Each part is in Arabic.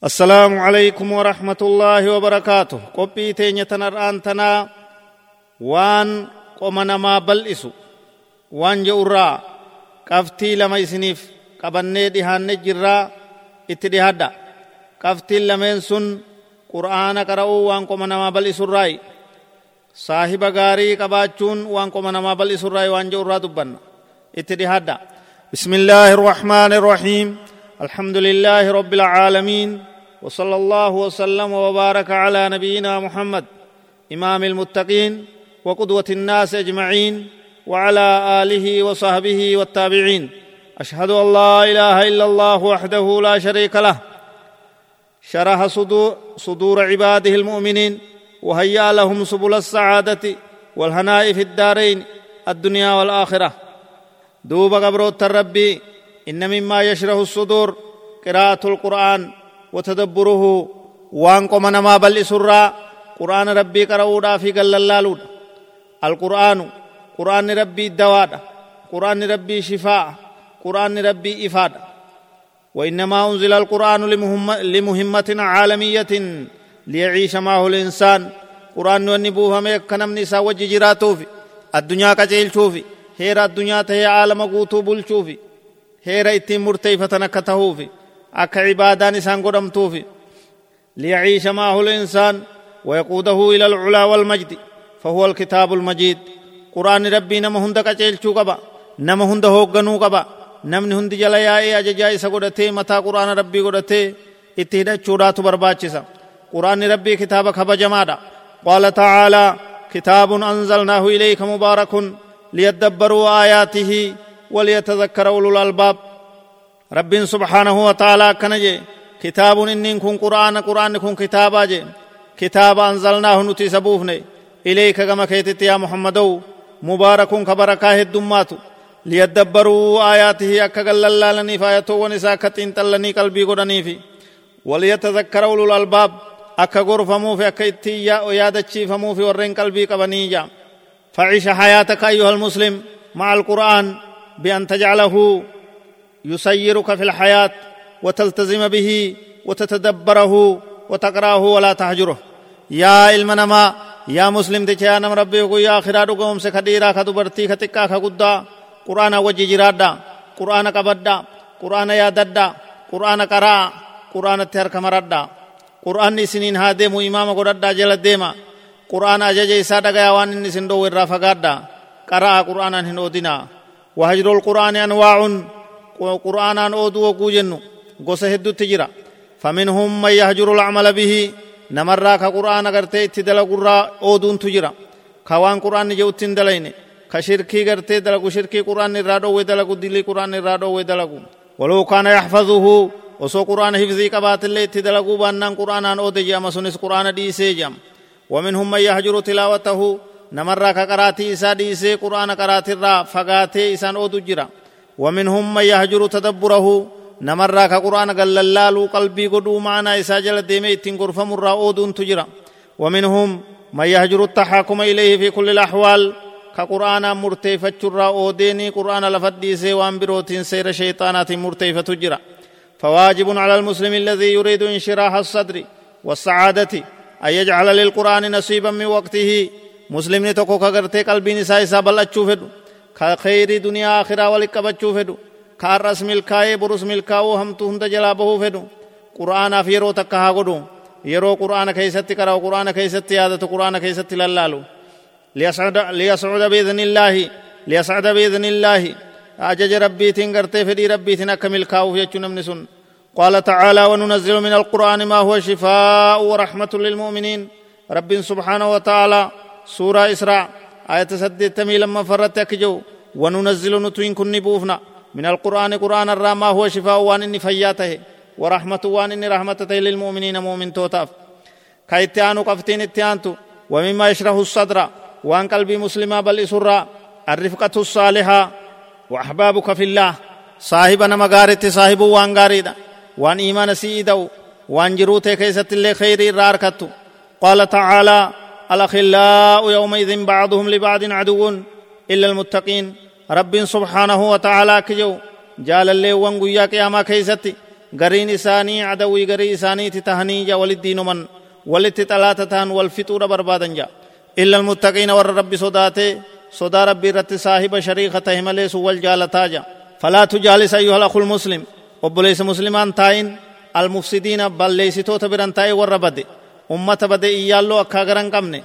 السلام عليكم ورحمة الله وبركاته. قبي تيني تنرآن تنا وان قمنا ما بلئسو. وان جورا قفتي لما يسنيف قبني دهان نجرا اتدهادا قفتي لما ينسن قرآن قرأو وان قمنا ما بلئسو الرأي. صاحب غاري قباچون وان قمنا ما بلئسو الرأي وان جورا دبنا اتدهادا بسم الله الرحمن الرحيم. الحمد لله رب العالمين. وصلى الله وسلم وبارك على نبينا محمد إمام المتقين وقدوة الناس أجمعين وعلى آله وصحبه والتابعين. أشهد أن لا إله إلا الله وحده لا شريك له. شرح صدور, صدور عباده المؤمنين وهيأ لهم سبل السعادة والهناء في الدارين الدنيا والآخرة. دوب قبروت الربي إن مما يشرح الصدور قراءة القرآن وتدبره وان قم نما بل سرا. قرآن ربي قرؤودا في قللالود. القرآن قرآن ربي دوادا قرآن ربي شفاء. قرآن ربي إفادة. وإنما أنزل القرآن لمهم لمهمة عالمية ليعيش معه الإنسان. قرآن ونبوه ميكنم نساء وججراتو في الدنيا كجيل شوفي هيرا الدنيا تهي عالم قوتو بل شوفي هيرا اتم مرتيفة نكته في akka cibaadaan isaan godhamtuufi liyaciisha maahu linsaan ويقوده إلى العلا والمجد فهو الكتاب المجيد قرآن ربي نما هند قچيلچو قبا نما هند هوغنو قبا نمني هند جلا يائي أججا إسا قدته متا قرآن ربي قدته اتهدا چودات برباچسا قرآن ربي كتاب خب جمادا قال تعالى كتاب أنزلناه إليك مبارك ليدبروا آياته وليتذكر أولو الألباب رب سبحانه وتعالى كنجي كتاب إنين كن قرآن قرآن كن كتابا جي كتاب أنزلناه نتي سبوفني إليك كما كيتت يا محمد مبارك كبركاه الدمات ليدبروا آياته أكا قللالني فايتو ونسا كتين تلني قلبي قرني في وليتذكر أولو الألباب أكا غرفمو في أكا اتيا ويادتشي فمو في ورين قلبي قبنيجا فعيش حياتك أيها المسلم مع القرآن بأن تجعله يسيرك في الحياة وتلتزم به وتتدبره وتقرأه ولا تهجره. يا المنما يا مسلم تجاه نم ربي يا خرا قوم سكديرا كدبرتي كتكا كقدا. قرآن وجي جرادا قرآن قبدا قرآن يا ددا قرآن قرا قرآن تهر كمردا. قرآن سنين هادمو إمام قردا جل ديما. قرآن أجج إسا دقيا وان نسندو الرافقادا قرأ قرآن هنودنا وهجر القرآن أنواع qur'aanaan ooduu oguu jennu gosa heddutti jira faminhum man yahjuru lacmala bihi namarraa ka qur'aana gartee itti dalagurraa ooduuntu jira ka waan qur'aanni jedhutti hin dalayne ka shirkii gartee dalagu shirkii qur'aanni irraa dhoowwe dalagu dilii qur'aanni irraa dhoowwe dalagu waloo kaana yaxfazuhu osoo qur'aana hifzii qabaatillee itti dalaguu baannaan qur'aanaan oode je'ama sunis qur'aana dhiisee je'ama ومنهم من يهجر تلاوته نمرا كقراتي إسا ديسي قرآن قراتي را فقاتي إسان أودو جرا ومنهم من يهجر تدبره. نمرا كقرآن قال اللالو قلبي قدو معنا إساجل ديمي تنقر فمرا أودون تجرا. ومنهم من يهجر التحاكم إليه في كل الأحوال. كقرآن مرتيفة جرا أوديني. قرآن لفديسي وان بروتين سير شيطانات مرتيفة جرا فواجب على المسلم الذي يريد انشراح الصدر والسعادة أن يجعل للقرآن نصيبا من وقته. مسلم نتوكو كغرتي قلبي نساء سابل أتشوفدو. Ka kheyrii duniyaa akhiraa walit qabachuu fedhu ka har'as milkaa'ee borus milkaa'uu hamtuu hunda jalaa bahuu fedhu qur'aanaaf yeroo takka haa godhu yeroo qur'aana keeysatti qara'u qur'aana keeysatti yaadatu qur'aana keeysatti lallaalu liyascuda biidnillaahi liyascada biidnillaahi ajaja rabbiitiin gartee fedhii rabbiitiin akka milkaa'uuf jechuu namni sun قال تعالى وننزل من القرآن ما هو شفاء ورحمة للمؤمنين رب سبحانه وتعالى سورة إسراء آية سدتمي لما فرت أكجو وننزل نتوين كن بوفنا من القرآن قرآن الرام هو شفاء وان إني فياته ورحمة وان إني رحمته للمؤمنين مؤمن توتاف. كايتيانو قفتين اتيانتو ومما يشرح الصدر وان قلبي مسلمة بل إسرى الرفقة الصالحة وأحبابك في الله صاحب نمغارت صاحب وان غاريدا وان إيمان سيدو وان جروته كيست اللي خيري راركتو. قال تعالى الأخلاء يومئذ بعضهم لبعض عدو إلا المتقين رب سبحانه وتعالى كجو جال اللي وانقو يا قياما gariin isaanii adawii garii isaaniiti tahanii ja walit diinuman walitti xalaata tahan wal fixuudha barbaadan ja illa almuttaqiina warra rabbi sodaatee sodaa rabbii irratti saahiba shariika tahe malee sun wal jaalataa ja falaa tujaalis ayyuha alakhu lmuslim obboleessa muslimaan taayin almufsidiina ummata bade iyyaalloo akkaa garan qabne.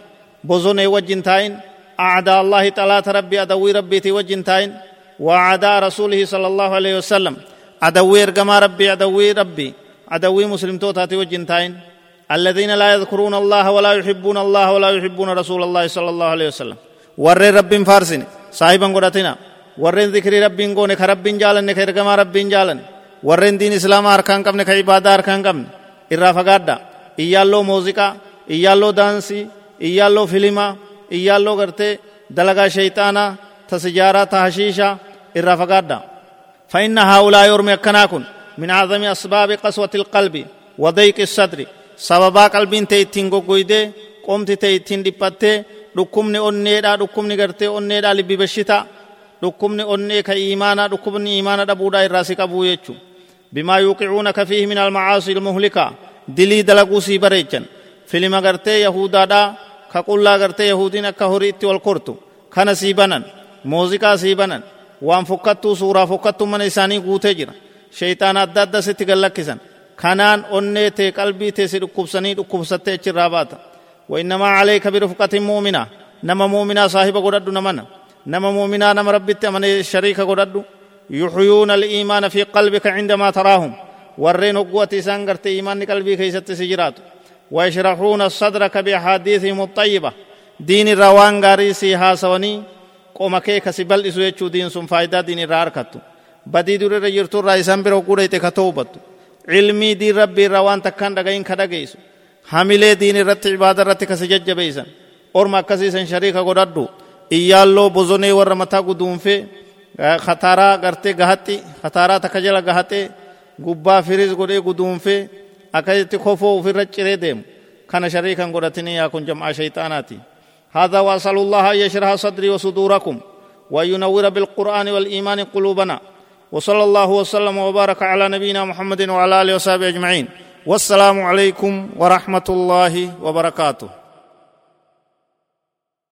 Bozonee wajjin taayin. الله طلات ربي أدوي ربي تي وجن تاين وأعداء رسوله صلى الله عليه وسلم أدوي إرقما ربي أدوي ربي أدوي مسلم توتا تي وجن تاين الذين لا يذكرون الله ولا يحبون الله ولا يحبون رسول الله صلى الله عليه وسلم ور رب فارسين صاحبا قراتنا ور ذكر رب قون كرب جالن كرقما رب جالن ور دين إسلام أركان قبن كعبادة أركان قبن إرا فقادا دانسي إيالو فيلما iyyaaloo gartee dalagaa shayxaanaa ta sijaaraa ta hashiishaa irraa fagaadha فإن هؤلاء يرمي أكناكن من أعظم أسباب قسوة القلب وضيق الصدر سببا قلبين تيتين غوغويدي قمت تيتين dhukkubni gartee onneedha libbi bashita dhukkubni onnee ka iimaana dhukkubni iimaana dhabuudha irraa si qabuu jechu bimaa yuuqicuunaka fiihi min almacaasi ilmuhlika dilii dalaguu sii bareechan filima gartee yahudaadha ka qullaa gartee yahudiin akka horiitti wal kortu kana sii banan muuziqaa sii banan waan fokkattuu suuraa fokkattuu mana isaanii guutee jira sheeyxaan adda adda sitti gallakkisan kanaan onnee tee qalbii tee si dhukkubsanii dhukkubsattee achirraa baata وإنما عليك برفقة مؤمنة نما مؤمنة صاحب قدد نمنا نما مؤمنة نما ربت من الشريك قدد يحيون الإيمان في قلبك عندما تراهم ورين قوة سانغرت إيمان قلبي كيست سجرات ويشرحون صدرك بأحاديثهم الطيبة دين الروان غاريسي هاسوني قوم كيك سبل إسو يچو دين سن فايدة دين الراركتو بدي دور رجرتو رايسان برو قريت كتوبت علمي دي ربي روان تكان دغين كدغيسو حاملي دين رت عبادة رت كسجج بيسن اور ما كسيسن شريك غددو إيالو بوزوني ور متا قدوم في خطارا غرتي غهتي خطارا تكجل غهتي gubbaa firiis godhee guduunfee akkasitti kofoo ofirra ciree deemu. Kana sharii kan godhatini yaa kun jam'aa shayxaanaati هذا وأسأل الله أن يشرح صدري وصدوركم وأن ينور بالقرآن والإيمان قلوبنا وصلى الله وسلم وبارك على نبينا محمد وعلى آله وصحبه أجمعين والسلام عليكم ورحمة الله وبركاته